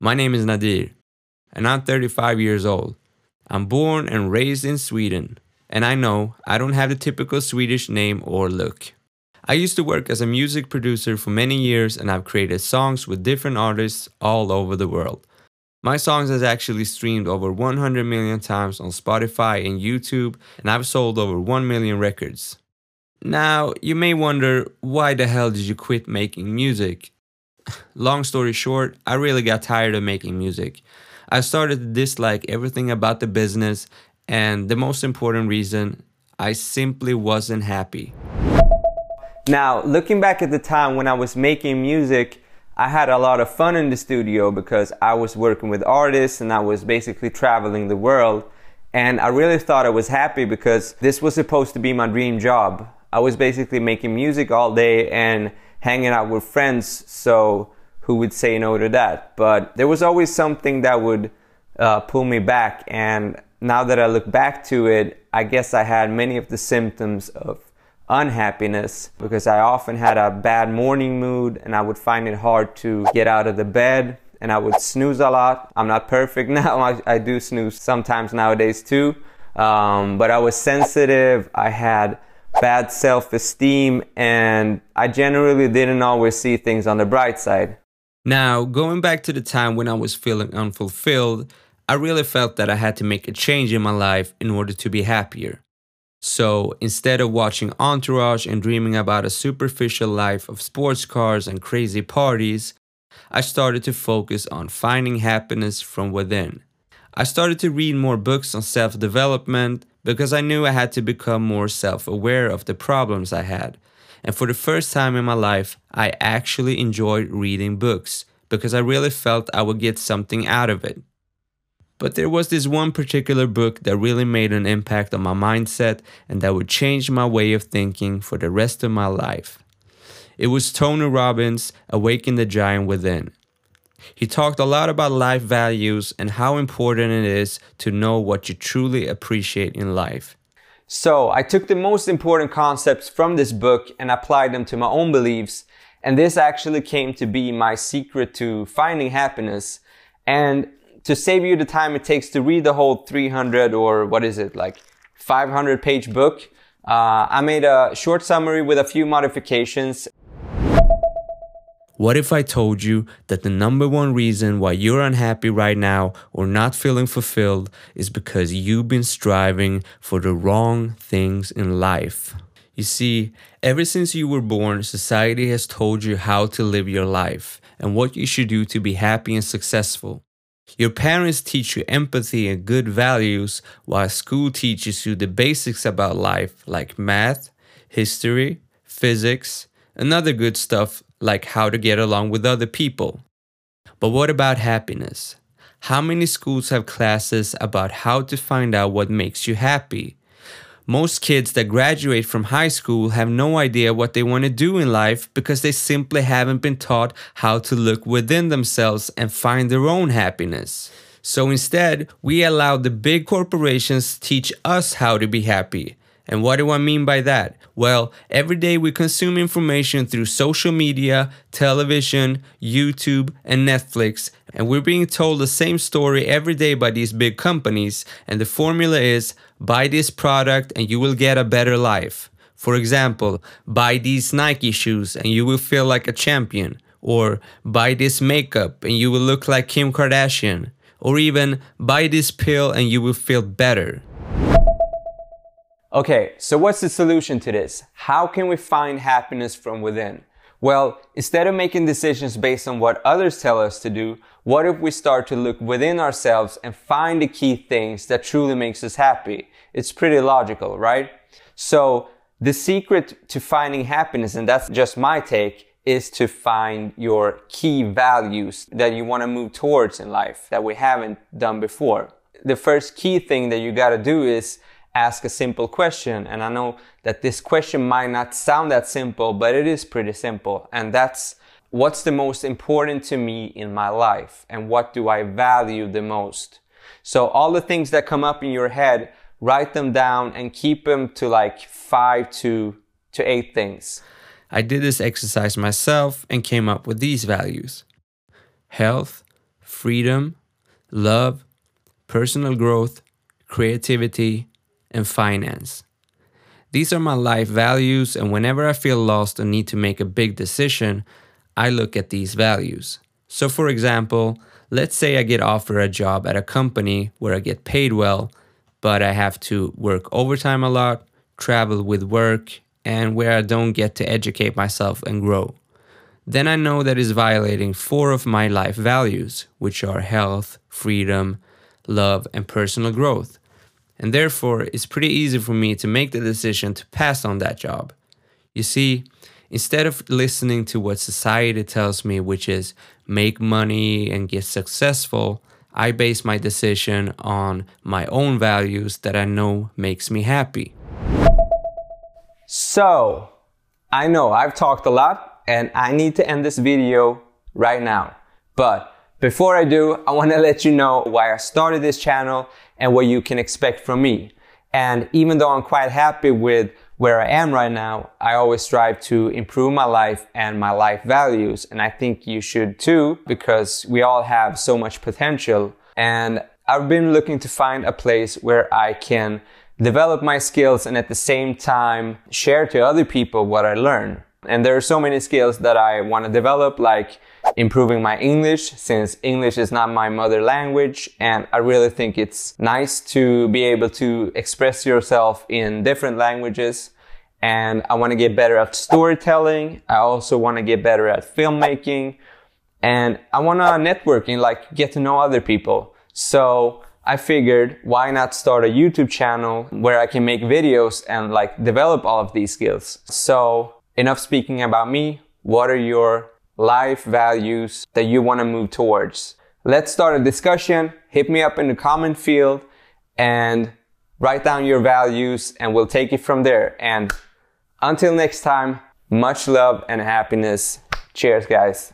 My name is Nadir, and I'm 35 years old. I'm born and raised in Sweden, and I know I don't have the typical Swedish name or look. I used to work as a music producer for many years, and I've created songs with different artists all over the world. My songs has actually streamed over 100 million times on Spotify and YouTube, and I've sold over 1 million records. Now, you may wonder why the hell did you quit making music? Long story short, I really got tired of making music. I started to dislike everything about the business, and the most important reason, I simply wasn't happy. Now, looking back at the time when I was making music, I had a lot of fun in the studio because I was working with artists and I was basically traveling the world. And I really thought I was happy because this was supposed to be my dream job. I was basically making music all day and hanging out with friends, so who would say no to that? But there was always something that would uh, pull me back, and now that I look back to it, I guess I had many of the symptoms of unhappiness because I often had a bad morning mood and I would find it hard to get out of the bed and I would snooze a lot. I'm not perfect now, I, I do snooze sometimes nowadays too. Um, but I was sensitive, I had bad self esteem, and I generally didn't always see things on the bright side. Now, going back to the time when I was feeling unfulfilled, I really felt that I had to make a change in my life in order to be happier. So instead of watching Entourage and dreaming about a superficial life of sports cars and crazy parties, I started to focus on finding happiness from within. I started to read more books on self development, because I knew I had to become more self aware of the problems I had. And for the first time in my life, I actually enjoyed reading books because I really felt I would get something out of it. But there was this one particular book that really made an impact on my mindset and that would change my way of thinking for the rest of my life. It was Tony Robbins' Awaken the Giant Within. He talked a lot about life values and how important it is to know what you truly appreciate in life. So, I took the most important concepts from this book and applied them to my own beliefs, and this actually came to be my secret to finding happiness. And to save you the time it takes to read the whole 300 or what is it, like 500 page book, uh, I made a short summary with a few modifications what if I told you that the number one reason why you're unhappy right now or not feeling fulfilled is because you've been striving for the wrong things in life? You see, ever since you were born, society has told you how to live your life and what you should do to be happy and successful. Your parents teach you empathy and good values, while school teaches you the basics about life like math, history, physics, and other good stuff like how to get along with other people. But what about happiness? How many schools have classes about how to find out what makes you happy? Most kids that graduate from high school have no idea what they want to do in life because they simply haven't been taught how to look within themselves and find their own happiness. So instead, we allow the big corporations teach us how to be happy and what do I mean by that? Well, every day we consume information through social media, television, YouTube, and Netflix, and we're being told the same story every day by these big companies. And the formula is buy this product and you will get a better life. For example, buy these Nike shoes and you will feel like a champion. Or buy this makeup and you will look like Kim Kardashian. Or even buy this pill and you will feel better. Okay, so what's the solution to this? How can we find happiness from within? Well, instead of making decisions based on what others tell us to do, what if we start to look within ourselves and find the key things that truly makes us happy? It's pretty logical, right? So the secret to finding happiness, and that's just my take, is to find your key values that you want to move towards in life that we haven't done before. The first key thing that you got to do is ask a simple question. And I know that this question might not sound that simple, but it is pretty simple. And that's what's the most important to me in my life? And what do I value the most? So all the things that come up in your head, write them down and keep them to like five to, to eight things. I did this exercise myself and came up with these values. Health, freedom, love, personal growth, creativity, and finance. These are my life values, and whenever I feel lost and need to make a big decision, I look at these values. So, for example, let's say I get offered a job at a company where I get paid well, but I have to work overtime a lot, travel with work, and where I don't get to educate myself and grow. Then I know that is violating four of my life values, which are health, freedom, love, and personal growth and therefore it's pretty easy for me to make the decision to pass on that job. You see, instead of listening to what society tells me, which is make money and get successful, I base my decision on my own values that I know makes me happy. So, I know I've talked a lot and I need to end this video right now. But before I do, I want to let you know why I started this channel and what you can expect from me. And even though I'm quite happy with where I am right now, I always strive to improve my life and my life values. And I think you should too, because we all have so much potential. And I've been looking to find a place where I can develop my skills and at the same time share to other people what I learn. And there are so many skills that I want to develop, like improving my English since English is not my mother language. And I really think it's nice to be able to express yourself in different languages. And I want to get better at storytelling. I also want to get better at filmmaking. And I want to network and like get to know other people. So I figured why not start a YouTube channel where I can make videos and like develop all of these skills. So enough speaking about me. What are your life values that you want to move towards. Let's start a discussion. Hit me up in the comment field and write down your values and we'll take it from there. And until next time, much love and happiness. Cheers, guys.